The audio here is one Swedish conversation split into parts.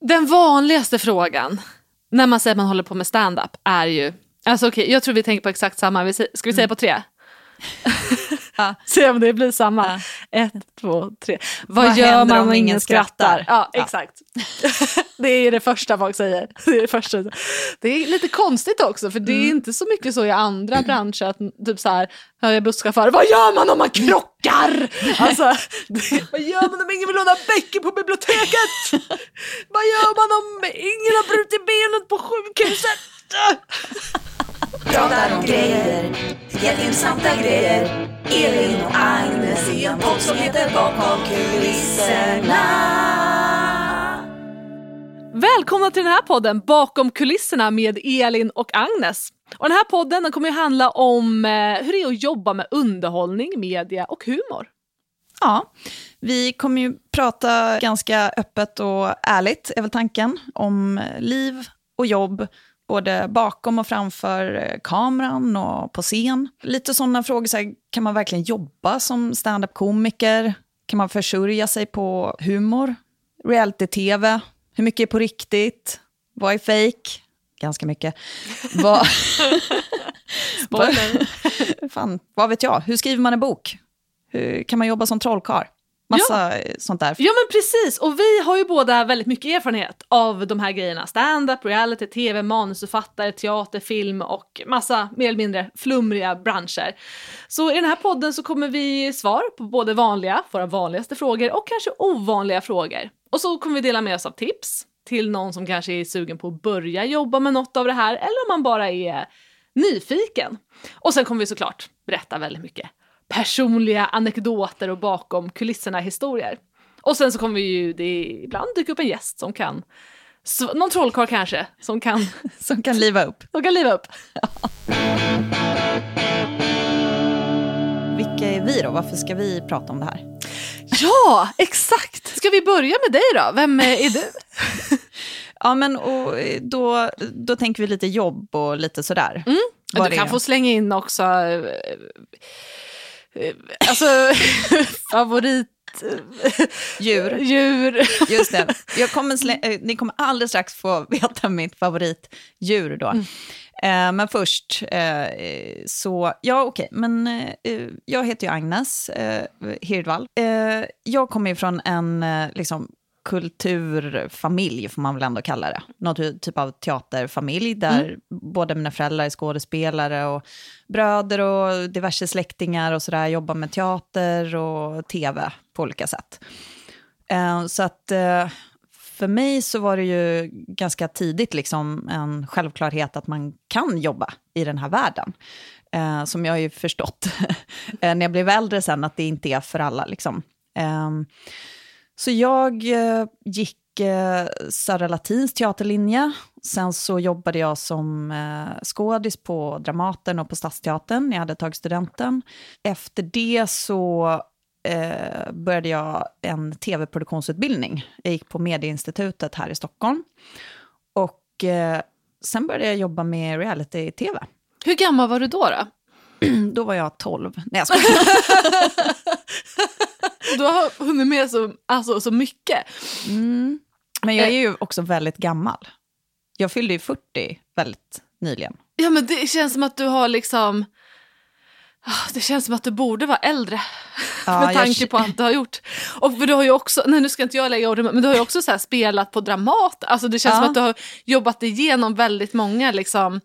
Den vanligaste frågan när man säger att man håller på med stand-up är ju, alltså okej, okay, jag tror vi tänker på exakt samma, ska vi säga på tre? Ja. Se om det blir samma. Ja. Ett, två, tre. Vad, Vad gör man om ingen skrattar? skrattar? Ja, ja, exakt. det är det första folk säger. Det är, det första. det är lite konstigt också, för det är mm. inte så mycket så i andra branscher. Att, typ så här, jag busschaufförer, vad gör man om man krockar? alltså, vad gör man om ingen vill låna böcker på biblioteket? vad gör man om ingen har brutit benet på sjukhuset? Pratar om grejer, jätteintressanta grejer. Elin och Agnes i en podd som heter Bakom kulisserna. Välkomna till den här podden Bakom kulisserna med Elin och Agnes. Och den här podden den kommer ju handla om eh, hur det är att jobba med underhållning, media och humor. Ja, vi kommer ju prata ganska öppet och ärligt, är väl tanken, om liv och jobb både bakom och framför eh, kameran och på scen. Lite sådana frågor, så här, kan man verkligen jobba som stand-up-komiker? Kan man försörja sig på humor? Reality-tv? Hur mycket är på riktigt? Vad är fake? Ganska mycket. vad... Fan, vad vet jag? Hur skriver man en bok? Hur kan man jobba som trollkarl? Massa ja. sånt där. Ja men precis, och vi har ju båda väldigt mycket erfarenhet av de här grejerna. Stand-up, reality, tv, manusförfattare, teater, film och massa mer eller mindre flumriga branscher. Så i den här podden så kommer vi svar på både vanliga, våra vanligaste frågor och kanske ovanliga frågor. Och så kommer vi dela med oss av tips till någon som kanske är sugen på att börja jobba med något av det här eller om man bara är nyfiken. Och sen kommer vi såklart berätta väldigt mycket personliga anekdoter och bakom kulisserna historier. Och sen så kommer vi ju det ibland dyka upp en gäst som kan, någon trollkarl kanske, som kan, som kan liva upp. Som kan liva upp. Vilka är vi då? Varför ska vi prata om det här? Ja, exakt! Ska vi börja med dig då? Vem är du? ja, men och då, då tänker vi lite jobb och lite sådär. Mm. Du kan få slänga in också eh, Eh, alltså, favorit... Djur. Djur. Just det. Jag kommer eh, ni kommer alldeles strax få veta mitt favoritdjur då. Mm. Eh, men först, eh, så, ja okej, okay. men eh, jag heter ju Agnes eh, Hirdvall. Eh, jag kommer från en liksom, kulturfamilj, får man väl ändå kalla det. Någon typ av teaterfamilj där mm. båda mina föräldrar är skådespelare och bröder och diverse släktingar och sådär jobbar med teater och tv på olika sätt. Uh, så att uh, för mig så var det ju ganska tidigt liksom en självklarhet att man kan jobba i den här världen. Uh, som jag har ju förstått när jag blev äldre sen, att det inte är för alla. Liksom. Um, så jag eh, gick eh, Södra Latins teaterlinje. Sen så jobbade jag som eh, skådis på Dramaten och på Stadsteatern när jag hade tagit studenten. Efter det så eh, började jag en tv-produktionsutbildning. Jag gick på Medieinstitutet här i Stockholm. Och eh, sen började jag jobba med reality-tv. Hur gammal var du då? Då, då var jag 12. Nej, jag Du har hunnit med så, alltså, så mycket. Mm. Men jag är ju också väldigt gammal. Jag fyllde ju 40 väldigt nyligen. Ja men det känns som att du har liksom... Ah, det känns som att du borde vara äldre. Ja, med tanke jag... på allt du har gjort. Och du har ju också, nej nu ska inte jag lägga ord men du har ju också så spelat på Dramat. Alltså det känns ja. som att du har jobbat igenom väldigt många liksom,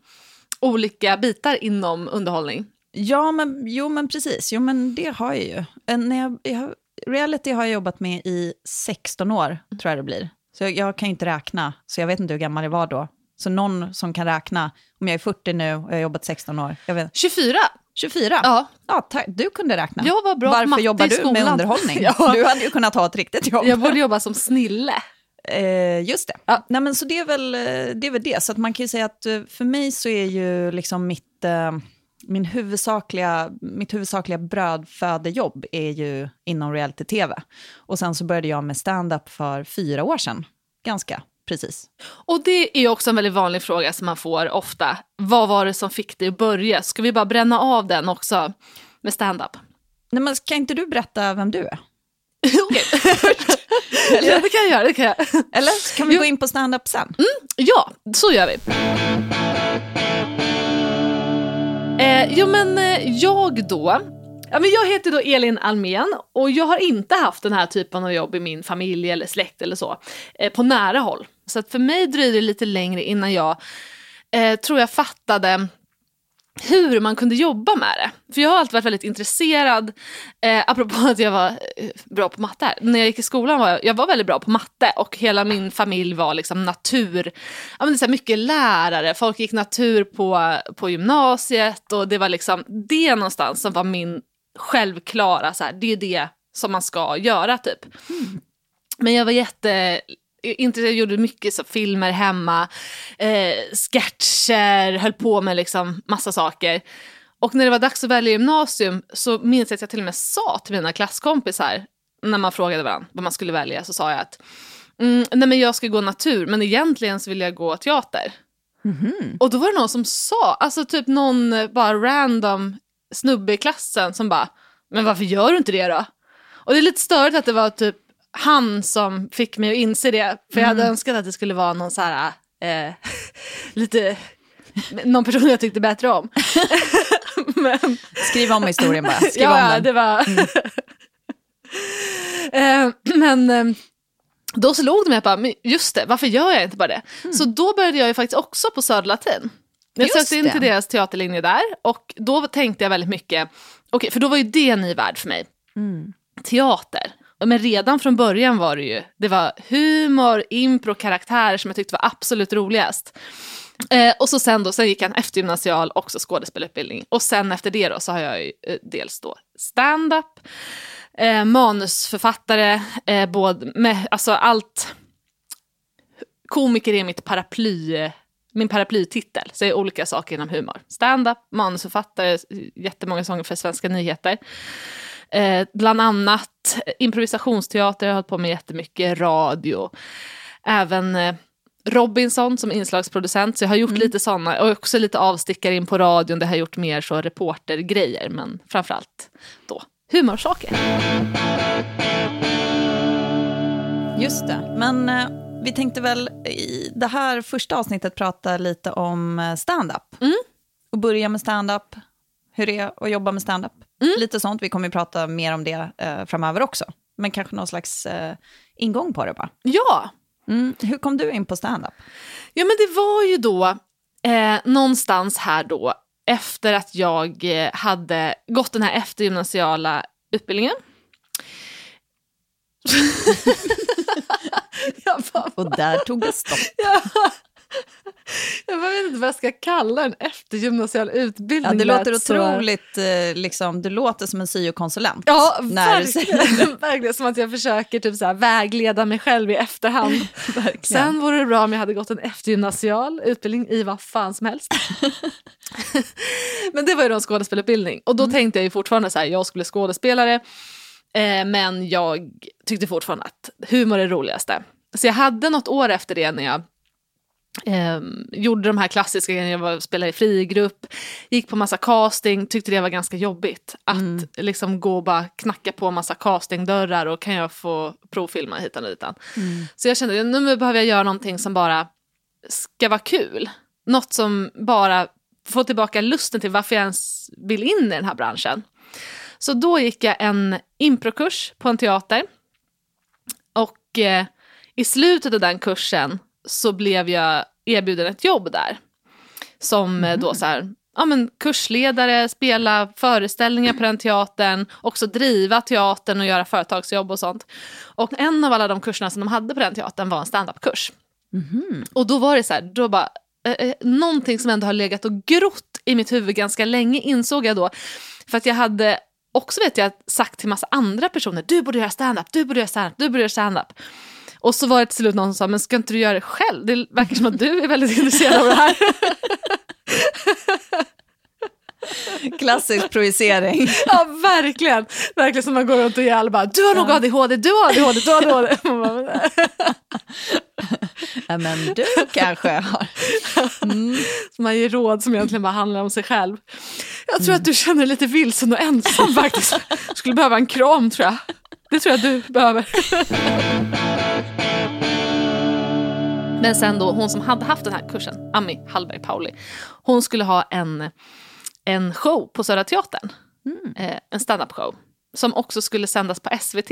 olika bitar inom underhållning. Ja, men, jo men precis. Jo men det har jag ju. Eh, när jag, jag reality har jag jobbat med i 16 år, tror jag det blir. Så jag, jag, kan inte räkna, så jag vet inte hur gammal jag var då. Så någon som kan räkna, om jag är 40 nu och jag har jobbat 16 år. Jag vet. 24! 24? Ja. ja du kunde räkna. Jag var bra Varför jobbar du med underhållning? ja. Du hade ju kunnat ha ett riktigt jobb. Jag borde jobba som snille. Eh, just det. Ja. Nej, men så det är, väl, eh, det är väl det. Så att man kan ju säga att eh, för mig så är ju liksom mitt... Eh, min huvudsakliga, mitt huvudsakliga brödfödejobb är ju inom reality-tv. Och sen så började jag med stand-up för fyra år sedan, ganska precis. Och det är också en väldigt vanlig fråga som man får ofta. Vad var det som fick dig att börja? Ska vi bara bränna av den också med stand-up? Nej, men kan inte du berätta vem du är? Okej. ja, det kan jag göra. Det kan jag. Eller kan vi Jo. gå in på stand-up sen? Ja, så gör vi. Eh, jo men eh, jag då, ja, men jag heter då Elin Almen och jag har inte haft den här typen av jobb i min familj eller släkt eller så, eh, på nära håll. Så att för mig dröjde det lite längre innan jag, eh, tror jag fattade hur man kunde jobba med det. För jag har alltid varit väldigt intresserad, eh, apropå att jag var eh, bra på matte här. När jag gick i skolan var jag, jag var väldigt bra på matte och hela min familj var liksom natur, ja men det är mycket lärare, folk gick natur på, på gymnasiet och det var liksom det någonstans som var min självklara, så här, det är det som man ska göra typ. Men jag var jätte inte, jag gjorde mycket så, filmer hemma, eh, sketcher, höll på med liksom massa saker. Och när det var dags att välja gymnasium så minns jag att jag till och med sa till mina klasskompisar, när man frågade varandra vad man skulle välja, så sa jag att mm, nej men jag ska gå natur, men egentligen så vill jag gå teater. Och då var det någon som sa, alltså typ någon eh, bara random snubbe i klassen som bara, men varför gör du inte det då? Och det är lite störigt att det var typ han som fick mig att inse det, för jag hade önskat att det skulle vara någon så här, eh, lite, någon person jag tyckte bättre om. men, Skriv om historien bara. Skriv ja, om den. det var... Eh, men eh, då slog det mig att bara, men just det, varför gör jag inte bara det? Så då började jag ju faktiskt också på Södra Latin. Jag Just sökte in det. till deras teaterlinje där och då tänkte jag väldigt mycket, okej, för då var ju det en ny värld för mig. Teater. Men redan från början var det ju, det var humor, impro, karaktärer som jag tyckte var absolut roligast. Eh, och så sen då, sen gick jag en eftergymnasial också skådespelarutbildning. Och sen efter det då så har jag ju eh, dels då stand-up, eh, manusförfattare, eh, både med, alltså allt. Komiker är mitt paraply, min paraplytitel, så jag är olika saker inom humor. Stand-up, manusförfattare, jättemånga sånger för Svenska nyheter. Eh, bland annat improvisationsteater, jag har hållit på med jättemycket radio. Även eh, Robinson som inslagsproducent, så jag har gjort lite sådana. Och också lite avstickare in på radion, där jag har gjort mer så reportergrejer, men framförallt då humorsaker. Just det. Men eh, vi tänkte väl i det här första avsnittet prata lite om eh, stand-up. Mm. Och börja med stand-up, hur det är att jobba med stand-up. Mm. Lite sånt, vi kommer ju prata mer om det eh, framöver också. Men kanske någon slags eh, ingång på det bara. Ja, Mm. Hur kom du in på stand-up? Ja men det var ju då eh, någonstans här då efter att jag eh, hade gått den här eftergymnasiala utbildningen. bara, Och där tog det stopp. jag vet inte vad jag ska kalla en eftergymnasial utbildning. Ja, det låter Lät så- otroligt, eh, liksom, du låter som en syokonsulent. Ja, när verkligen, verkligen. Som att jag försöker typ så här, vägleda mig själv i efterhand. Sen vore det bra om jag hade gått en eftergymnasial utbildning i vad fan som helst. men det var ju då en skådespelarutbildning. Och då tänkte jag ju fortfarande så här, jag skulle bli skådespelare. Eh, men jag tyckte fortfarande att humor är det roligaste. Så jag hade något år efter det när jag eh, gjorde de här klassiska grejerna, jag var, spelade i frigrupp, gick på massa casting, tyckte det var ganska jobbigt. Att liksom gå och bara knacka på massa castingdörrar och kan jag få provfilma hitan och ditan. Så jag kände, nu behöver jag göra någonting som bara ska vara kul. Något som bara får tillbaka lusten till varför jag ens vill in i den här branschen. Så då gick jag en improkurs på en teater. Och eh, i slutet av den kursen så blev jag erbjuden ett jobb där. Som eh, då så här, ja men kursledare, spela föreställningar på den teatern, också driva teatern och göra företagsjobb och sånt. Och en av alla de kurserna som de hade på den teatern var en standupkurs. Och då var det så här, då bara, eh, eh, någonting som ändå har legat och grott i mitt huvud ganska länge insåg jag då. För att jag hade också vet jag sagt till massa andra personer, du borde göra stand-up, du borde göra stand-up, du borde göra stand-up. Och så var det till slut någon som sa, men ska inte du göra det själv? Det verkar som att du är väldigt intresserad av det här. Klassisk projicering. ja, verkligen. Verkligen som man går runt och ger alla bara, du har nog ADHD, du har ADHD, du har ADHD. Bara, ja, men du kanske har... Så man ger råd som egentligen bara handlar om sig själv. Jag tror att du känner dig lite vilsen och ensam faktiskt. Skulle behöva en kram tror jag. Det tror jag du behöver. Men sen då, hon som hade haft den här kursen, Ami Hallberg Pauli, hon skulle ha en, en show på Södra Teatern. Mm. Eh, en stand-up show. Som också skulle sändas på SVT.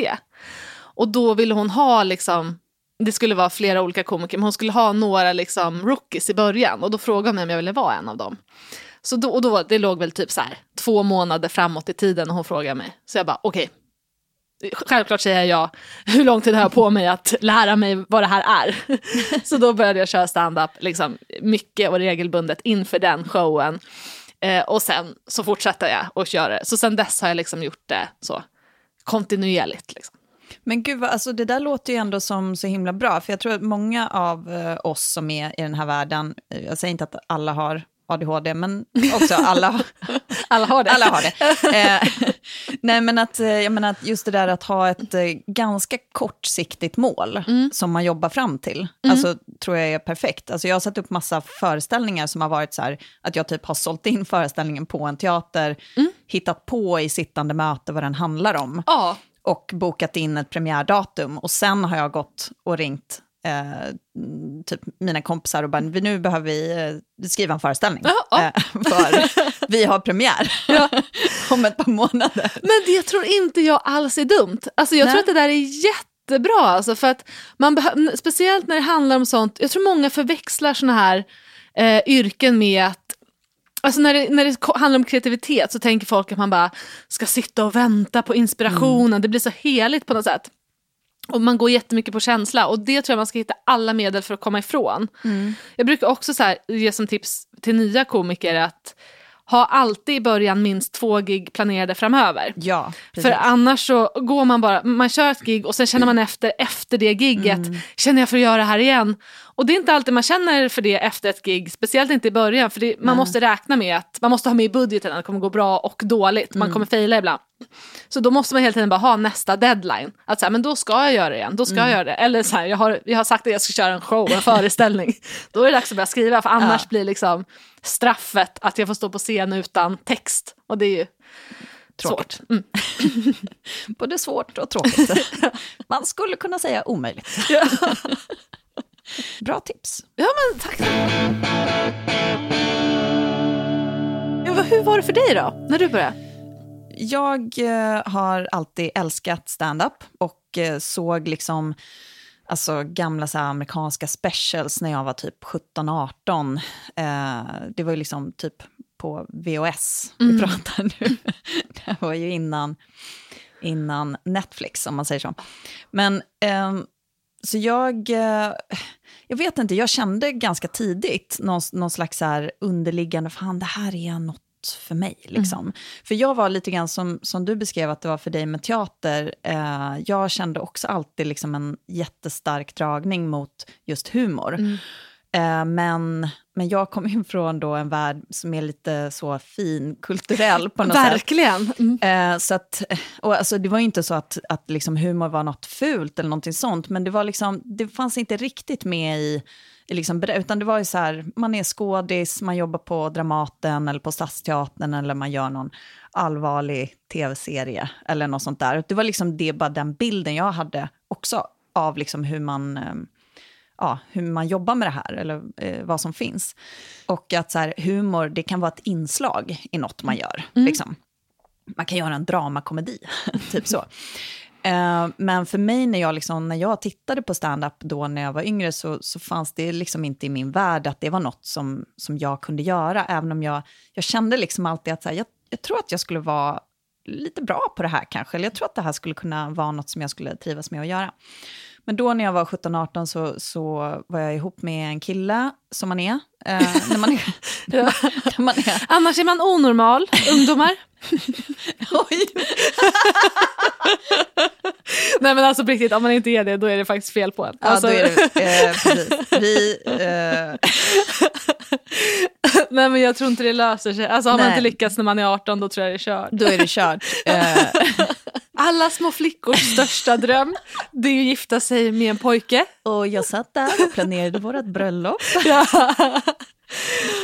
Och då ville hon ha liksom, det skulle vara flera olika komiker, men hon skulle ha några liksom rookies i början. Och då frågade hon mig om jag ville vara en av dem. Så då, och då, det låg väl typ så här två månader framåt i tiden och hon frågade mig. Så jag bara okej. Självklart säger jag hur lång tid har jag på mig att lära mig vad det här är. så då började jag köra stand-up liksom, mycket och regelbundet inför den showen. Eh, och sen så fortsatte jag att köra det. Så sen dess har jag liksom gjort det så kontinuerligt. Liksom. Men gud, vad- alltså, det där låter ju ändå som så himla bra, för jag tror att många av eh, oss som är i den här världen, eh, jag säger inte att alla har ADHD, men också alla, Alla har det. alla har det. Eh, nej, men att, eh, jag menar att just det där att ha ett eh, ganska kortsiktigt mål som man jobbar fram till, alltså tror jag är perfekt. Alltså, jag har satt upp massa föreställningar som har varit så här, att jag typ har sålt in föreställningen på en teater, hittat på i sittande möte vad den handlar om Ja, och bokat in ett premiärdatum. Och sen har jag gått och ringt eh, mm, typ mina kompisar och bara, "Vi- nu behöver vi eh, skriva en föreställning. Ja, ja. Eh, för vi har premiär om ett par månader. Men det tror inte jag alls är dumt. Alltså jag Nej. tror att det där är jättebra. Alltså för att man speciellt när det handlar om sånt, jag tror många förväxlar såna här eh, yrken med att Alltså när det, när det handlar om kreativitet så tänker folk att man bara ska sitta och vänta på inspirationen. Det blir så heligt på något sätt. Och man går jättemycket på känsla och det tror jag man ska hitta alla medel för att komma ifrån. Jag brukar också så här, ge som tips till nya komiker att ha alltid i början minst två gig planerade framöver. Ja, precis. För annars så går man bara, man kör ett gig och sen känner man efter, efter det gigget, känner jag för att göra det här igen? Och det är inte alltid man känner för det efter ett gig, speciellt inte i början, för det, man måste räkna med att man måste ha med i budgeten att det kommer gå bra och dåligt, man kommer fejla ibland. Så då måste man hela tiden bara ha nästa deadline. Att så här, men då ska jag göra det igen, då ska jag göra det. Eller så här, jag har, jag har sagt att jag ska köra en show, en föreställning. Då är det dags att börja skriva, för annars Ja. blir liksom straffet att jag får stå på scen utan text. Och det är ju Tråkigt. svårt. Mm. Både svårt och tråkigt. Man skulle kunna säga omöjligt. Bra tips. Ja men tack. Ja, hur var det för dig då, när du började? Jag eh, har alltid älskat stand-up och eh, såg liksom alltså, gamla så amerikanska specials när jag var typ 17-18. Eh, det var ju liksom typ på VHS vi pratar nu. det var ju innan, innan Netflix, om man säger så. Men ehm, så jag, eh, jag vet inte, jag kände ganska tidigt någon, någon slags så underliggande, fan det här är något för mig. Liksom. För jag var lite grann som, som du beskrev att det var för dig med teater. Eh, jag kände också alltid liksom en jättestark dragning mot just humor. Eh, men, men jag kom in från då en värld som är lite så fin, kulturell på något sätt. Verkligen. Mm. Eh, så att, och alltså, det var ju inte så att, att liksom humor var något fult eller någonting sånt, men det, var liksom, det fanns inte riktigt med i, liksom, utan det var ju så här, man är skådis, man jobbar på Dramaten eller på Stadsteatern eller man gör någon allvarlig tv-serie eller något sånt där. Det var liksom det, bara den bilden jag hade också av liksom hur man... Ja, hur man jobbar med det här, eller eh, vad som finns. Och att så här, humor, det kan vara ett inslag i något man gör. Liksom. Man kan göra en dramakomedi, typ så. Eh, men för mig, när jag, liksom, när jag tittade på stand-up då när jag var yngre, så, så fanns det liksom inte i min värld att det var något som, som jag kunde göra, även om jag, jag kände liksom alltid att så här, jag, jag tror att jag skulle vara lite bra på det här kanske, eller jag tror att det här skulle kunna vara något som jag skulle trivas med att göra. Men då när jag var 17-18 så, så var jag ihop med en kille, som man är. Eh, när man är, när man är Annars är man onormal, ungdomar. oj, Nej men alltså på riktigt, om man inte är det då är det faktiskt fel på en. ja, Alltså, då är det, eh, precis. Vi, eh, nej men jag tror inte det löser sig. Alltså har man Nej. inte lyckats när man är 18 då tror jag det är kört. då är det kört. Eh, Alla små flickors största dröm, det är att gifta sig med en pojke. och jag satt där och planerade vårt bröllop. Ja.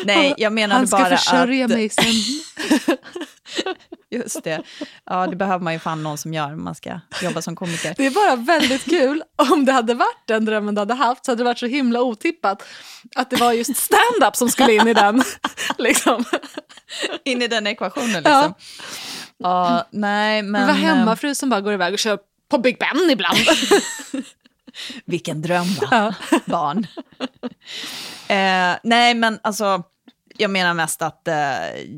Nej, jag menade Han ska bara försörja att... mig sen. Just det. Ja, det behöver man ju fan någon som gör om man ska jobba som komiker. Det är bara väldigt kul om det hade varit den drömmen du hade haft så hade det varit så himla otippat att det var just stand-up som skulle in i den. liksom. In i den ekvationen liksom. Ja, ja nej men... Det var hemmafru som bara går iväg och kör på Big Ben ibland. Vilken dröm va? Ja. Barn. Eh, nej men alltså jag menar mest att eh,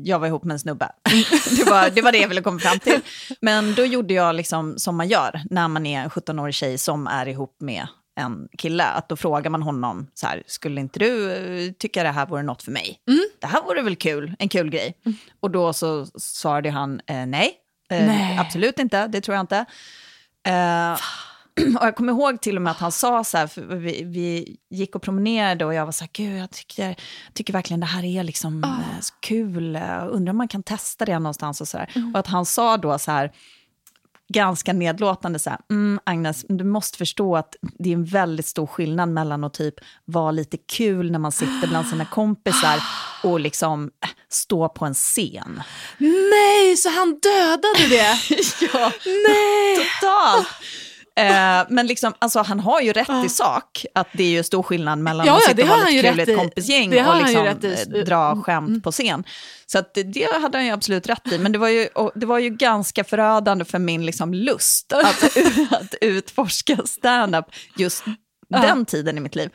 jag var ihop med en snubbe. det, var, det var det jag ville komma fram till. Men då gjorde jag liksom som man gör när man är en 17-årig tjej som är ihop med en kille. Att då frågar man honom så här, skulle inte du eh, tycka det här vore något för mig? Mm. Det här vore väl kul, en kul grej. Mm. Och då så svarade han eh, nej, eh, nej, absolut inte, det tror jag inte. Eh, och jag kommer ihåg till och med att han sa så här, vi, vi gick och promenerade och jag var så här, gud jag tycker, tycker verkligen det här är liksom oh. kul, undrar om man kan testa det någonstans och så där. Mm. Och att han sa då så här, ganska nedlåtande så här, mm, Agnes, du måste förstå att det är en väldigt stor skillnad mellan att typ vara lite kul när man sitter bland sina kompisar och liksom äh, stå på en scen. Nej, så han dödade det? ja, Nej. totalt. Eh, men liksom, alltså, han har ju rätt i sak, att det är ju stor skillnad mellan ja, att sitta och vara lite kul ett kompisgäng och liksom, eh, dra mm. skämt mm. på scen. Så att det hade han ju absolut rätt i, men det var ju, det var ju ganska förödande för min liksom, lust att, att utforska stand-up just ja. den tiden i mitt liv.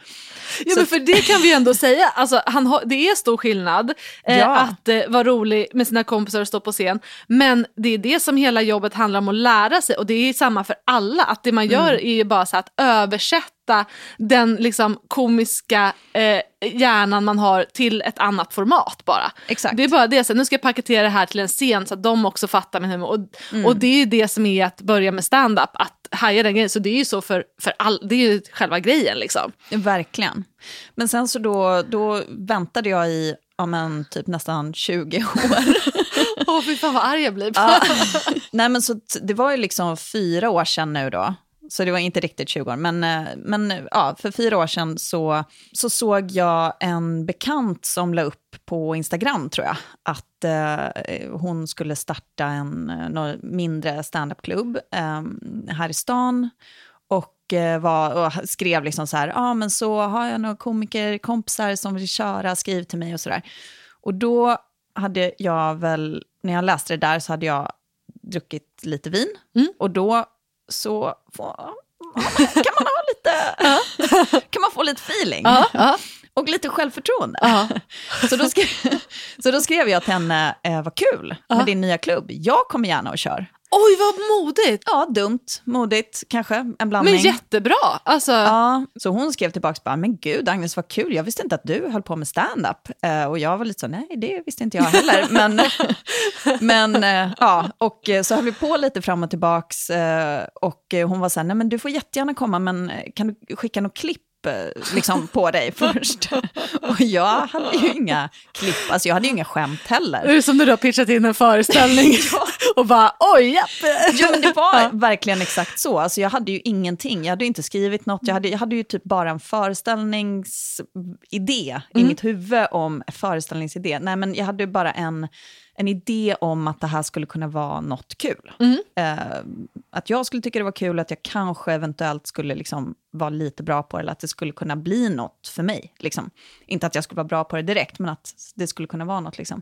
Ja, så. men för det kan vi ändå säga, alltså, han har, det är stor skillnad eh, ja. att eh, vara rolig med sina kompisar och stå på scen. Men det är det som hela jobbet handlar om att lära sig och det är samma för alla. Att det man gör mm. är ju bara så att översätta den liksom, komiska eh, hjärnan man har till ett annat format bara. Exakt. Det är bara det, så nu ska jag paketera det här till en scen så att de också fattar min humor. Och, mm. och det är ju det som är att börja med stand-up, att haja den grejen. Så det är ju så för, för all, det är ju själva grejen liksom. Verkligen. Men sen så då, då väntade jag i ja, men, typ nästan 20 år. Åh, oh, fy fan vad arg jag blir. ja. Nej, men så det var ju liksom fyra år sedan nu då. Så det var inte riktigt 20 år. Men, eh, men ja, för fyra år sedan så, så såg jag en bekant som la upp på Instagram, tror jag, att eh, hon skulle starta en eh, mindre standupklubb eh, här i stan. Och, eh, var, och skrev liksom så här, ja ah, men så har jag några komikerkompisar som vill köra, skriv till mig och så där. Och då hade jag väl, när jag läste det där så hade jag druckit lite vin. Mm. Och då så får, kan man ha lite, kan man få lite feeling. Och lite självförtroende. så, då skrev, så då skrev jag till henne, eh, vad kul med din nya klubb, jag kommer gärna och kör. Oj, vad modigt! Ja, dumt, modigt, kanske, en blandning. Men jättebra! Alltså... Ja, så hon skrev tillbaka bara, men gud Agnes, vad kul, jag visste inte att du höll på med stand-up. Uh, och jag var lite så, nej, det visste inte jag heller. men, men uh, ja, och uh, så höll vi på lite fram och tillbaks. och hon var så här, nej men du får jättegärna komma, men kan du skicka något klipp liksom, på dig först. Och jag hade ju inga klipp, alltså jag hade ju inga skämt heller. Det är som när du har pitchat in en föreställning ja. och bara oj, japp. Ja men det var verkligen exakt så, alltså jag hade ju ingenting, jag hade ju inte skrivit något, jag hade, jag hade ju typ bara en föreställningsidé mm. i mitt huvud om föreställningsidé. Nej men jag hade bara en en idé om att det här skulle kunna vara något kul. Mm. Eh, att jag skulle tycka det var kul, att jag kanske eventuellt skulle liksom vara lite bra på det, eller att det skulle kunna bli något för mig. Liksom. Inte att jag skulle vara bra på det direkt, men att det skulle kunna vara något. Liksom.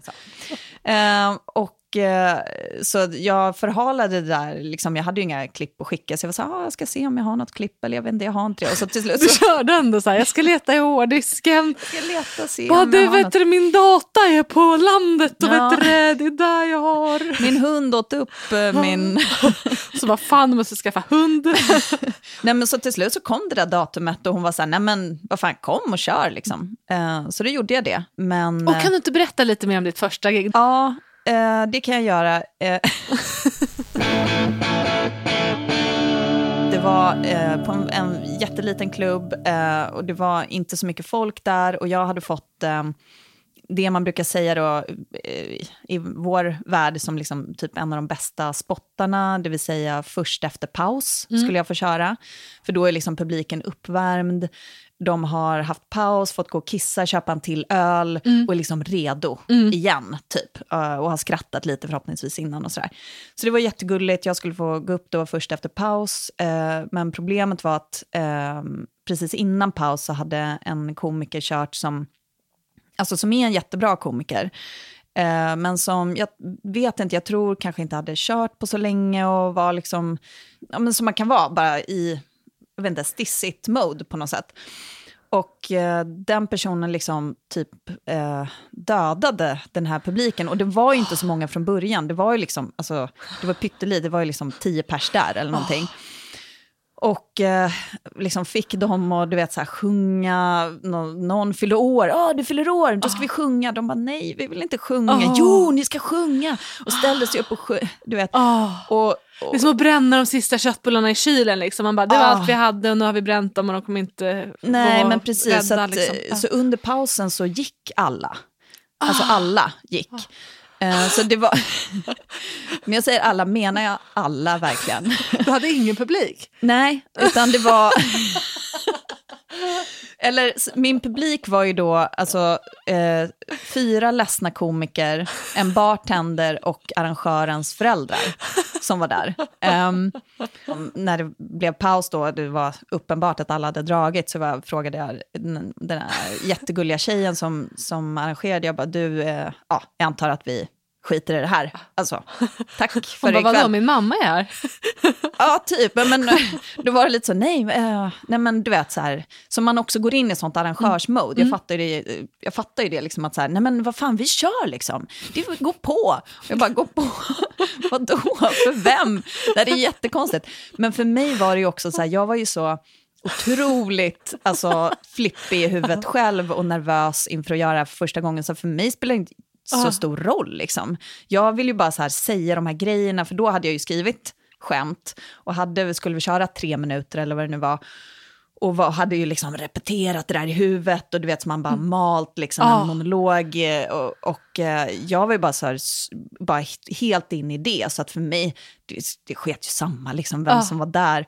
Eh, och Eh, så jag förhalade det där, liksom, jag hade ju inga klipp att skicka, så jag var så här, ah, jag ska se om jag har något klipp, eller jag vet inte, jag har inte det. Och så till slut så... Du körde ändå så här, jag ska leta i hårddisken. Jag ska leta och se Bara, du, vet något... min data är på landet och ja. vet du, det är där jag har. Min hund åt upp uh, min... så vad fan, måste skaffa hund. nej men så till slut så kom det där datumet och hon var så här, nej men vad fan, kom och kör liksom. Uh, så då gjorde jag det. Men, och kan du inte berätta lite mer om ditt första gig? Ja, eh, det kan jag göra. Eh, det var eh, på en, en, jätteliten klubb eh, och det var inte så mycket folk där och jag hade fått eh, det man brukar säga då i vår värld som liksom typ en av de bästa spottarna, det vill säga först efter paus mm. skulle jag få köra. För då är liksom publiken uppvärmd, de har haft paus, fått gå och kissa, köpa en till öl Mm. och är liksom redo igen, typ. Eh, och har skrattat lite förhoppningsvis innan och sådär. Så det var jättegulligt, jag skulle få gå upp då först efter paus. Eh, men problemet var att eh, precis innan paus så hade en komiker kört som, alltså som är en jättebra komiker, Eh, men som, jag vet inte, jag tror kanske inte hade kört på så länge och var liksom, ja men som man kan vara, bara i, jag vet inte, stissigt mode på något sätt. Och eh, den personen liksom typ eh, dödade den här publiken. Och det var ju inte så många från början, det var ju liksom, alltså, det var pytteli, det var ju liksom tio pers där eller någonting. Och eh, liksom fick dem att du vet, så här, sjunga, nå, någon fyller år, ja du fyller år, då ska vi sjunga. De bara nej, vi vill inte sjunga. Oh. Jo, ni ska sjunga. Och ställde sig upp och sjöng, du vet. Åh. Och, och, Det är som att bränna de sista köttbullarna i kylen. Liksom. Man bara, det var Ah. allt vi hade och nu har vi bränt dem och de kommer inte nej, men precis. Så, rädda. att, liksom. så under pausen så gick alla. Alltså alla gick. Eh, så det var... Men jag säger alla, menar jag alla verkligen? Du hade ingen publik. Nej, utan det var... Eller min publik var ju då alltså, eh, fyra ledsna komiker, en bartender och arrangörens föräldrar som var där. Um, när det blev paus då, det var uppenbart att alla hade dragit, så jag frågade jag den, den här jättegulliga tjejen som, som arrangerade, jag bara, du, eh, ja, jag antar att vi skiter i det här. Alltså, tack för Hon bara, ikväll. vadå, min mamma är här. Ja, typ. Men, då var det lite så, nej, eh, nej men du vet så här, så man också går in i sånt arrangörsmode. Jag, fattar ju det, jag fattar ju det liksom att så här, nej men vad fan, vi kör liksom. Det är, gå på. Jag bara, gå på? Vadå? För vem? Det här är jättekonstigt. Men för mig var det ju också så här, jag var ju så otroligt alltså, flippig i huvudet själv och nervös inför att göra för första gången. Så för mig spelar det inte så Ah. stor roll. Liksom. Jag vill ju bara så säga de här grejerna, för då hade jag ju skrivit skämt och hade, skulle vi köra tre minuter eller vad det nu var. Och var, hade ju liksom repeterat det där i huvudet och du vet, så man bara malt liksom Ah. en monolog. eh, Och, och eh, jag var ju bara så här, bara he- helt in i det, så att för mig, det, det sket ju samma liksom vem Ah. som var där.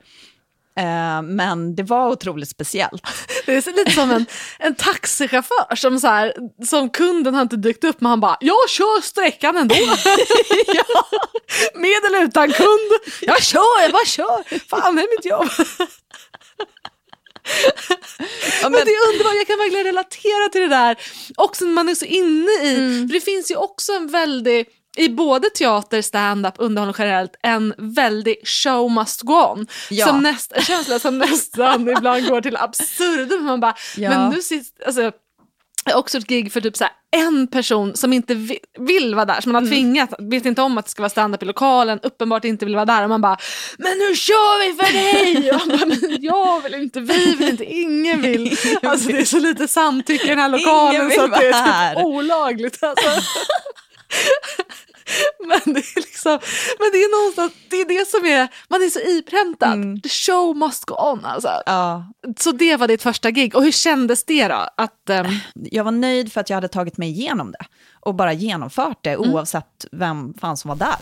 Eh, men det var otroligt speciellt. Det är lite som en, en taxichaufför som, så här, som kunden har inte dykt upp men han bara “jag kör sträckan ändå”. ja, med eller utan kund. Jag kör, jag bara kör. Fan det är mitt jobb. Ja, Men det är underbart, jag kan verkligen relatera till det där. Också när man är så inne i, Mm. för det finns ju också en väldig i både teater, stand-up, underhållning generellt, en väldig show must go on. Ja. Som näst, känsla som nästan ibland går till absurdum. Man bara, Ja. men nu sitter, alltså, också ett gig för typ så en person som inte vill, vill vara där, som man har tvingat, vet inte om att det ska vara stand-up i lokalen, uppenbart inte vill vara där och man bara “men nu kör vi för dig!” och man bara, men jag vill inte, vi vill inte, ingen vill. Alltså det är så lite samtycke i den här lokalen så att det är typ olagligt. Alltså. men det är liksom, men det är någonstans, det är det som är, man är så ipräntad. The show must go on alltså. Ja, Så det var ditt första gig, och hur kändes det då? Att, ehm, jag var nöjd för att jag hade tagit mig igenom det och bara genomfört det oavsett vem fan som var där.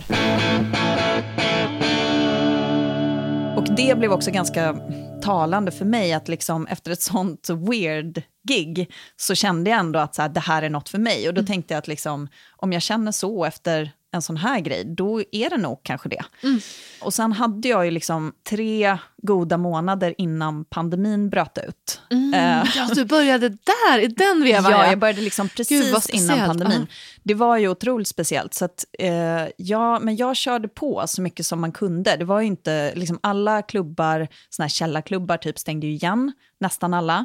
Och det blev också ganska talande för mig att liksom efter ett sånt weird gig så kände jag ändå att så här, det här är något för mig. Och då tänkte jag att liksom, om jag känner så efter en sån här grej, då är det nog kanske det. Och sen hade jag ju liksom tre goda månader innan pandemin bröt ut. Eh, ja, du började där, i den vevan. Ja, jag började liksom precis innan pandemin. Ja. Det var ju otroligt speciellt. Så att, eh, ja, men jag körde på så mycket som man kunde. Det var ju inte, liksom alla klubbar, såna här källarklubbar typ stängde ju igen, nästan alla.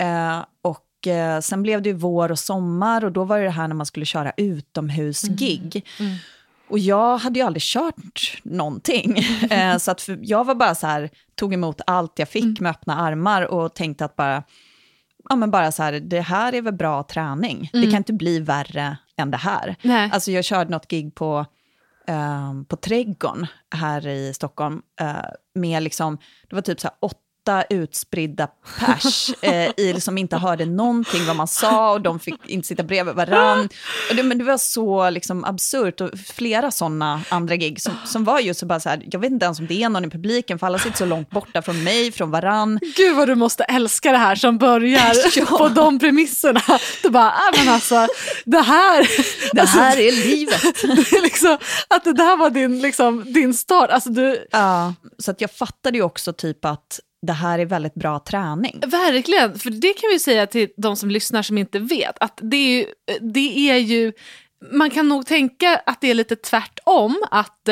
Eh, och eh, sen blev det ju vår och sommar och då var det det här när man skulle köra utomhusgig. Och jag hade ju aldrig kört någonting. Eh, så att för, jag var bara så här, tog emot allt jag fick med öppna armar och tänkte att bara, ja men bara så här, det här är väl bra träning. Det kan inte bli värre än det här. Nej. Alltså jag körde något gig på, på Trädgården här i Stockholm. Med liksom, det var typ så här åtta utspridda pers eh, i, som inte hörde någonting vad man sa och de fick inte sitta bredvid varann. Och det, men det var så liksom, absurt och flera sådana andra gig som, som var just så bara så här, jag vet inte ens om det är någon i publiken för alla sitter så långt borta från mig, från varann. Gud vad du måste älska det här som börjar ja. på de premisserna. Du bara, äh, men alltså det här, det alltså, här är livet. Det är liksom, att det där var din, liksom, din start. Alltså, du... Ja, så att jag fattade ju också typ att det här är väldigt bra träning. Verkligen, för det kan vi säga till de som lyssnar som inte vet, att det är ju, det är ju man kan nog tänka att det är lite tvärtom, att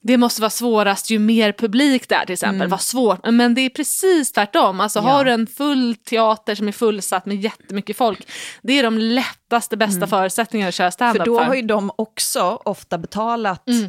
det måste vara svårast ju mer publik där till exempel. Mm. Vad svårt, men det är precis tvärtom. Alltså ja. har du en full teater som är fullsatt med jättemycket folk, det är de lättaste, bästa mm. förutsättningarna att köra standup för. Då för. har ju de också ofta betalat mm.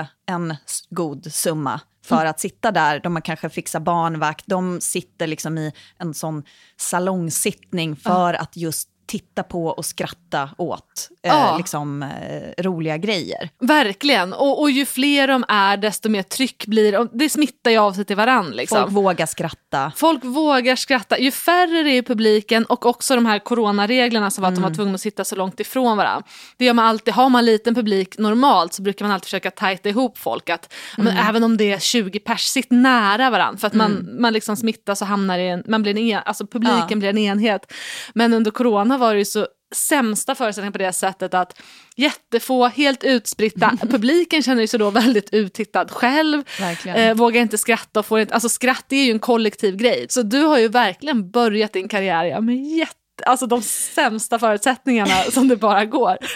eh, en god summa för att sitta där. De har kanske fixat barnvakt, de sitter liksom i en sån salongsittning för att just titta på och skratta åt eh, ja. liksom, eh, roliga grejer. Verkligen, och, och ju fler de är desto mer tryck blir det. Det smittar ju av sig till varandra. Liksom. Folk vågar skratta. Folk vågar skratta. Ju färre det är i publiken och också de här coronareglerna som var att mm. de var mm. tvungna att sitta så långt ifrån varandra. Det gör man alltid. Har man liten publik normalt så brukar man alltid försöka tajta ihop folk. Att, mm. men, även om det är 20 pers, sitt nära varandra. För att man, mm. man liksom smittas och hamnar i en, man blir en, alltså publiken ja. blir en enhet. Men under corona var det ju så sämsta förutsättningar på det sättet att jättefå, helt utspritta, publiken känner sig då väldigt uttittad själv, eh, vågar inte skratta och får inte, alltså skratt är ju en kollektiv grej. Så du har ju verkligen börjat din karriär med jätte, alltså de sämsta förutsättningarna som det bara går.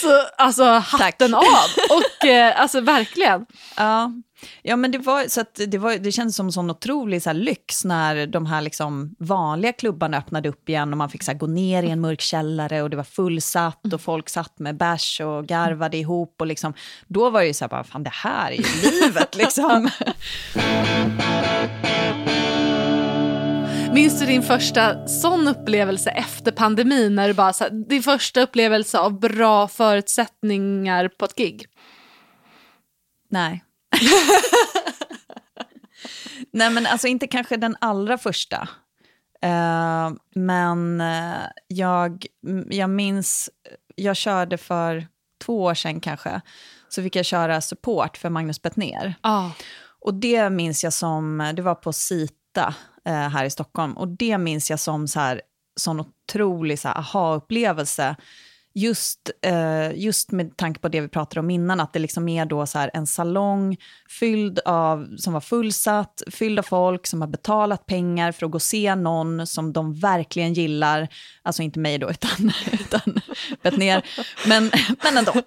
Så alltså hatten Tack. av, och eh, alltså verkligen. Ja. Ja, men det, var, så det, var, det kändes som en sån otrolig så här, lyx när de här liksom, vanliga klubbarna öppnade upp igen och man fick så här, gå ner i en mörk källare och det var fullsatt och folk satt med bärs och garvade ihop. Och liksom, då var det ju så här, bara, fan det här är ju livet liksom. Minns du din första sån upplevelse efter pandemin? När du bara, så här, din första upplevelse av bra förutsättningar på ett gig? Nej. Nej, men alltså inte kanske den allra första. Uh, men uh, jag, jag minns, jag körde för två år sedan kanske, så fick jag köra support för Magnus Bettner. Oh. Och det minns jag som, det var på Sita uh, här i Stockholm, och det minns jag som så här, sån otrolig så aha-upplevelse just, eh, just med tanke på det vi pratade om innan, att det liksom är då så en salong fylld av, som var fullsatt, fylld av folk som har betalat pengar för att gå och se någon som de verkligen gillar. Alltså inte mig då, utan, utan Bettner. Men, men ändå.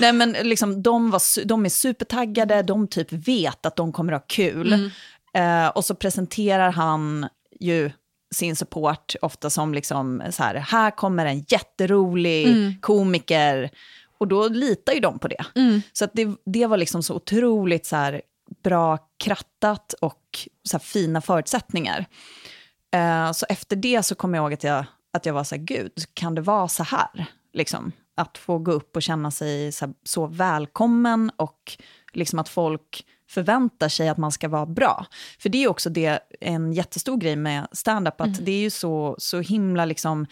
Nej, men liksom, de, var, de är supertaggade, de typ vet att de kommer att ha kul. Mm. Eh, och så presenterar han ju sin support ofta som liksom så här, här kommer en jätterolig mm. komiker. Och då litar ju de på det. Mm. Så att det, det var liksom så otroligt så här, bra krattat och så här, fina förutsättningar. Uh, så efter det så kom jag ihåg att jag, att jag var så här, gud, kan det vara så här? Liksom, att få gå upp och känna sig så, här, så välkommen och liksom att folk förväntar sig att man ska vara bra. För det är också det, en jättestor grej med stand-up, att mm. det är ju så, så himla liksom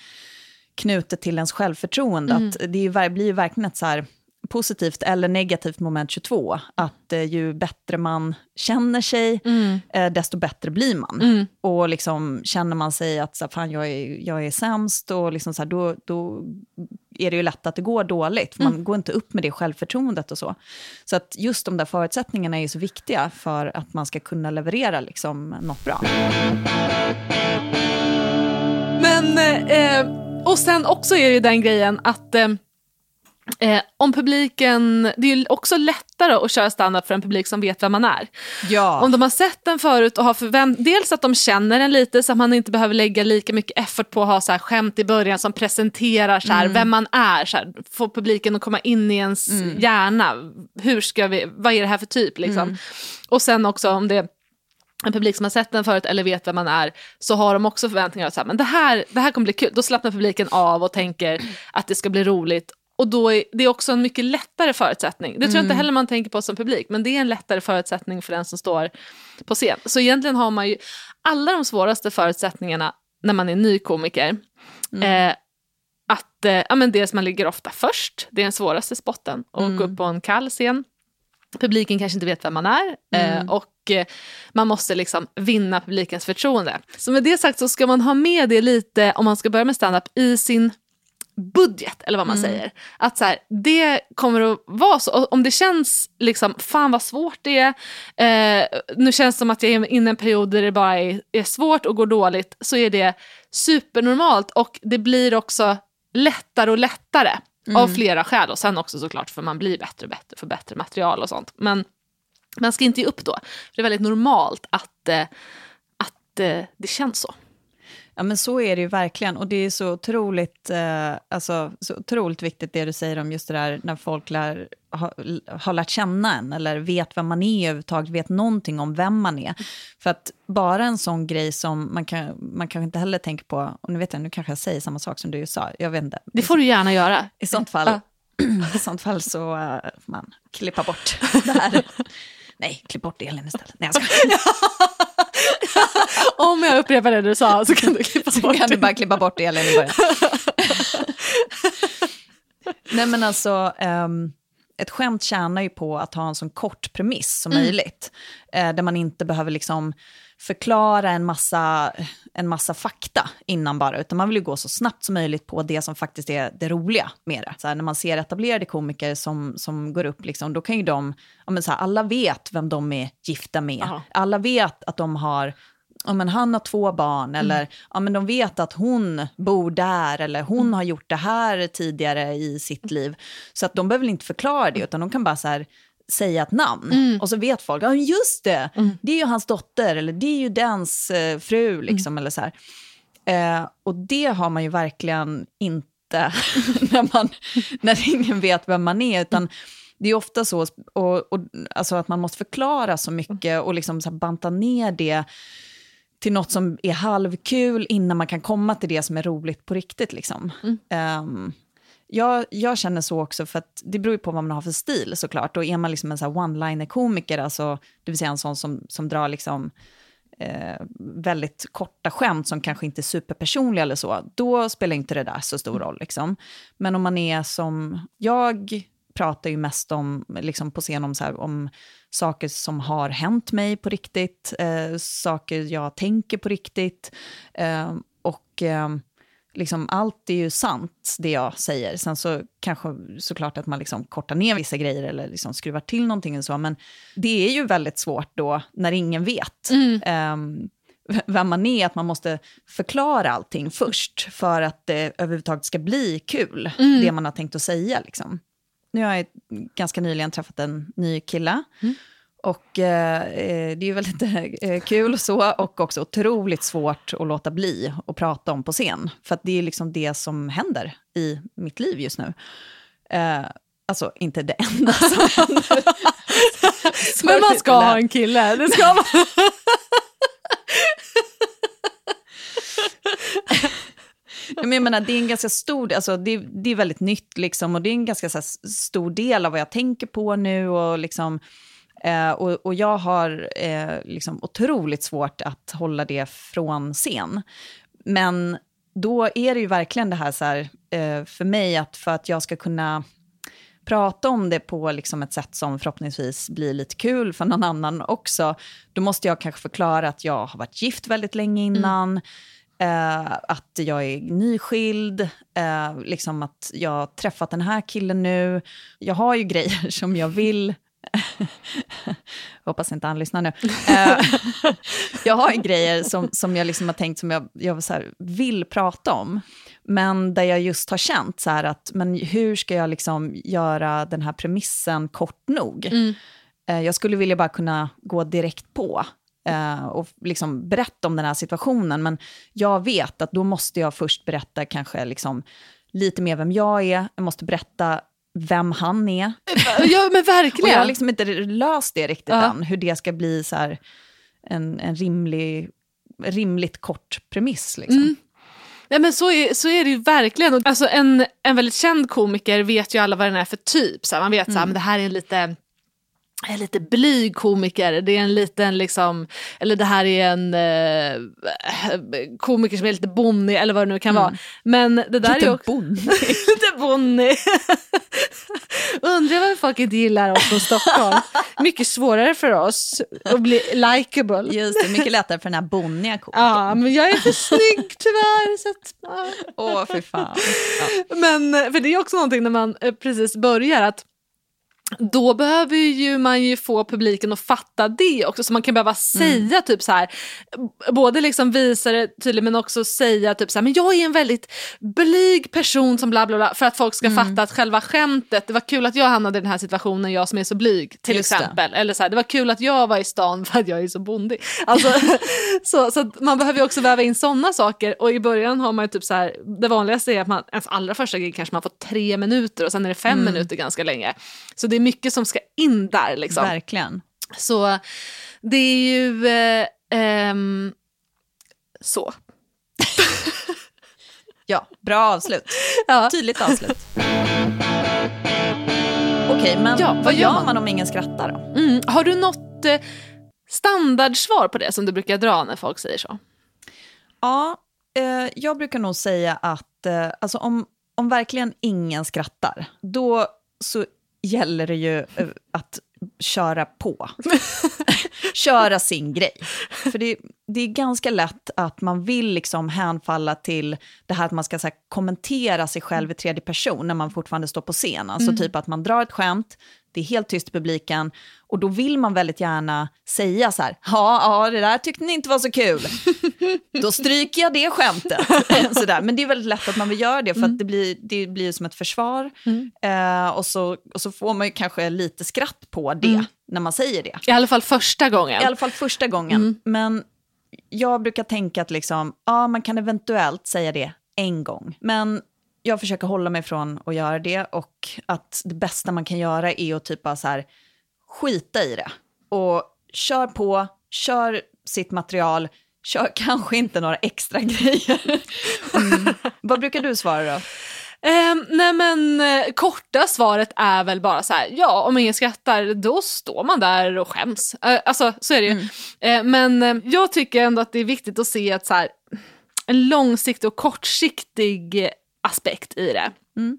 knutet till ens självförtroende. Mm. Att det är, blir ju verkligen ett så här positivt eller negativt moment 22. Att eh, ju bättre man känner sig, mm. eh, desto bättre blir man. Mm. Och liksom, känner man sig att så, fan, jag, är, jag är sämst, och liksom, så här, då, då är det ju lätt att det går dåligt. För Man mm. går inte upp med det självförtroendet och så. Så att just de där förutsättningarna är ju så viktiga för att man ska kunna leverera liksom, något bra. Men, eh, och sen också är det ju den grejen att eh, om publiken, det är ju också lättare att köra standup för en publik som vet vem man är. Ja. Om de har sett den förut och har förvänt dels att de känner den lite så att man inte behöver lägga lika mycket effort på att ha så här skämt i början som presenterar så här, mm. vem man är, så här, få publiken att komma in i ens mm. hjärna. Hur ska vi, vad är det här för typ liksom? Mm. Och sen också om det en publik som har sett den förut eller vet vem man är så har de också förväntningar att så här, men det här, det här kommer bli kul. Då slappnar publiken av och tänker att det ska bli roligt och då är det är också en mycket lättare förutsättning. Det tror jag inte Mm. heller man tänker på som publik, men det är en lättare förutsättning för den som står på scen. Så egentligen har man ju alla de svåraste förutsättningarna när man är ny komiker. Mm. Eh, att eh, ja, men dels man ligger ofta först, det är den svåraste spotten, och Mm. gå upp på en kall scen. Publiken kanske inte vet vem man är Mm. eh, och eh, man måste liksom vinna publikens förtroende. Så med det sagt så ska man ha med det lite, om man ska börja med standup, i sin budget, eller vad man Mm. säger. Att så här, det kommer att vara så. Om det känns liksom, fan vad svårt det är, eh, nu känns det som att jag är inne i en period där det bara är, är svårt och går dåligt, så är det supernormalt och det blir också lättare och lättare av flera skäl. Och sen också såklart för man blir bättre och bättre, för bättre material och sånt. Men man ska inte ge upp då. För det är väldigt normalt att, eh, att eh, det känns så. Ja, men så är det ju verkligen. Och det är så otroligt, eh, alltså, så otroligt viktigt det du säger om just det där när folk lär, ha, har lärt känna en eller vet vem man är överhuvudtaget, vet någonting om vem man är. För att bara en sån grej som man, kan, man kanske inte heller tänker på, och nu vet jag, nu kanske jag säger samma sak som du sa, jag vet inte. Det får du gärna göra. I sånt fall, i sånt fall så uh, får man klippa bort det här. Nej, klipp bort Elin istället. Nej, jag ska. Om jag upprepar det du sa så kan du klippa Så bort kan du det. bara klippa bort Elin i början. Nej men alltså, ehm, ett skämt tjänar ju på att ha en så kort premiss som möjligt. Eh, där man inte behöver liksom förklara en massa, en massa fakta innan bara, utan man vill ju gå så snabbt som möjligt på det som faktiskt är det roliga med det. Så här, när man ser etablerade komiker som, som går upp, liksom, då kan ju de, ja, men så här, alla vet vem de är gifta med. Aha. Alla vet att de har ja, men han har två barn, eller ja, men de vet att hon bor där, eller hon har gjort det här tidigare i sitt liv. Så att de behöver inte förklara det, utan de kan bara så här, säga ett namn. Och så vet folk, ja just det, det är ju hans dotter, eller det är ju dens eh, fru, liksom, eller så här. Eh, och det har man ju verkligen inte när, man, när ingen vet vem man är, utan det är ofta så och, och, alltså att man måste förklara så mycket och liksom så banta ner det till något som är halvkul innan man kan komma till det som är roligt på riktigt. Liksom. Ehm, jag, jag känner så också, för att det beror ju på vad man har för stil såklart. Och är man liksom en så här one-liner-komiker, alltså, det vill säga en sån som, som drar liksom, eh, väldigt korta skämt som kanske inte är superpersonliga eller så, då spelar inte det där så stor roll. Liksom. Men om man är som, jag pratar ju mest om, liksom på scen om, så här, om saker som har hänt mig på riktigt, eh, saker jag tänker på riktigt. Eh, och eh, liksom allt är ju sant, det jag säger. Sen så kanske såklart att man liksom kortar ner vissa grejer eller liksom skruvar till någonting och så, men det är ju väldigt svårt då när ingen vet. ehm, vem man är, att man måste förklara allting först för att det överhuvudtaget ska bli kul, det man har tänkt att säga. Liksom. Nu har jag ganska nyligen träffat en ny kille. Och eh, eh, det är ju väldigt eh, kul och så, och också otroligt svårt att låta bli att prata om på scen. För det är liksom det som händer i mitt liv just nu. Eh, alltså, inte det enda som händer. Men man ska ha en kille, det ska man. Men jag menar, det är en ganska stor, alltså det, det är väldigt nytt liksom, och det är en ganska här, stor del av vad jag tänker på nu och liksom, eh, och, och jag har eh, liksom otroligt svårt att hålla det från scen. Men då är det ju verkligen det här så här, eh, för mig att för att jag ska kunna prata om det på liksom ett sätt som förhoppningsvis blir lite kul för någon annan också, då måste jag kanske förklara att jag har varit gift väldigt länge innan, eh, att jag är nyskild, eh, liksom att jag har träffat den här killen nu. Jag har ju grejer som jag vill Hoppas inte han lyssnar nu. Eh, jag har ju grejer som, som jag liksom har tänkt som jag, jag så vill prata om. Men där jag just har känt så att, men hur ska jag liksom göra den här premissen kort nog? Eh, jag skulle vilja bara kunna gå direkt på eh, och liksom berätta om den här situationen. Men jag vet att då måste jag först berätta kanske liksom lite mer vem jag är. Jag måste berätta vem han är. Ja men Och jag har verkligen. liksom inte löst det riktigt Ja. än, hur det ska bli så här en, en rimlig, rimligt kort premiss. Liksom. Mm. Ja, men så, är, så är det ju verkligen. Alltså, en, en väldigt känd komiker vet ju alla vad den är för typ. Så här, man vet mm. att det här är en lite en lite blyg komiker, det är en liten liksom, eller det här är en eh, komiker som är lite bonnig eller vad det nu kan mm. vara. Men det där lite är också... bonnig. lite bonnig. Undrar varför folk inte gillar oss från Stockholm. Mycket svårare för oss att bli likeable. Just det, mycket lättare för den här bonniga komikern. Ja, men jag är för snygg tyvärr. Så att. Åh, för fan. Ja. Men, för det är också någonting när man eh, precis börjar att då behöver ju man ju få publiken att fatta det också. Så man kan behöva säga mm. typ så här, både liksom visa det tydligt men också säga typ så här, men jag är en väldigt blyg person som bla bla bla. För att folk ska mm. fatta att själva skämtet, det var kul att jag hamnade i den här situationen, jag som är så blyg till Just exempel. Det. Eller så här, det var kul att jag var i stan för att jag är så bondig. Alltså, så, så man behöver ju också väva in sådana saker. Och i början har man ju typ så här, det vanligaste är att man, ens allra första gig kanske man får tre minuter och sen är det fem mm. minuter ganska länge. Så det är mycket som ska in där. Liksom. Verkligen. Så det är ju eh, eh, så. ja, bra avslut. Ja. Tydligt avslut. Okej, okay, men ja, vad, vad gör man? man om ingen skrattar då? Mm. Har du något eh, standardsvar på det som du brukar dra när folk säger så? Ja, eh, jag brukar nog säga att eh, alltså om, om verkligen ingen skrattar, då så gäller det ju eh, att köra på. köra sin grej. För det, det, är ganska lätt att man vill liksom hänfalla till det här att man ska så kommentera sig själv i tredje person när man fortfarande står på scen. Alltså mm. typ att man drar ett skämt, det är helt tyst i publiken och då vill man väldigt gärna säga så här, ja, ja, det där tyckte ni inte var så kul. då stryker jag det skämtet. så där. Men det är väldigt lätt att man vill göra det för mm. att det blir, det blir som ett försvar. Mm. Eh, och, så, och så får man ju kanske lite skratt på det mm. när man säger det. I alla fall första gången. I alla fall första gången. Mm. Men jag brukar tänka att liksom, ja, man kan eventuellt säga det en gång. Men jag försöker hålla mig från att göra det och att det bästa man kan göra är att typ bara så här, skita i det. Och kör på, kör sitt material, kör kanske inte några extra grejer. Mm. Vad brukar du svara då? Eh, nej men eh, korta svaret är väl bara så här, ja om ingen skrattar då står man där och skäms. Eh, alltså så är det ju. Mm. Eh, men eh, jag tycker ändå att det är viktigt att se att så här, en långsiktig och kortsiktig aspekt i det. Mm.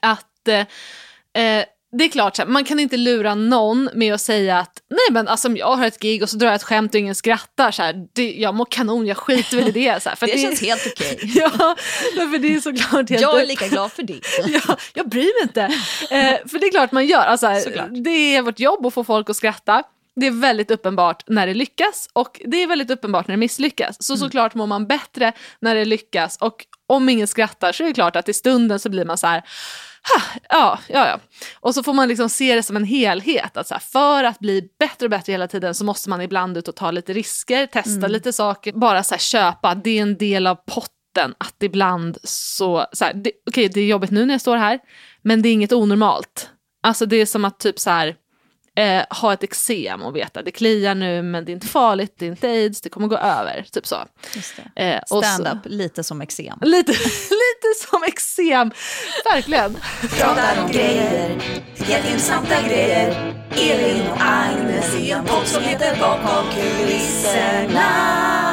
Att eh, eh, det är klart, man kan inte lura någon med att säga att nej men alltså om jag har ett gig och så drar jag ett skämt och ingen skrattar, så här, det, jag mår kanon, jag skiter väl i det. Så här, för det, det känns helt okej. Okay. ja, för det är såklart helt Jag är lika glad för det. ja, jag bryr mig inte. Eh, för det är klart man gör, alltså, det är vårt jobb att få folk att skratta. Det är väldigt uppenbart när det lyckas och det är väldigt uppenbart när det misslyckas. Så mm. såklart mår man bättre när det lyckas och om ingen skrattar så är det klart att i stunden så blir man så här ja, ja, ja. Och så får man liksom se det som en helhet. Att så här, för att bli bättre och bättre hela tiden så måste man ibland ut och ta lite risker, testa mm. lite saker, bara så här, köpa. Det är en del av potten att ibland så, så här, okej okay, det är jobbigt nu när jag står här, men det är inget onormalt. Alltså det är som att typ så här, eh, ha ett eksem och veta det kliar nu men det är inte farligt, det är inte aids, det kommer gå över. Typ så. Eh, Stand-up, lite som eksem. Lite, lite som eksem, verkligen. Pratar om grejer, jätteintressanta grejer. Elin och Agnes i en podd som heter Bakom kulisserna.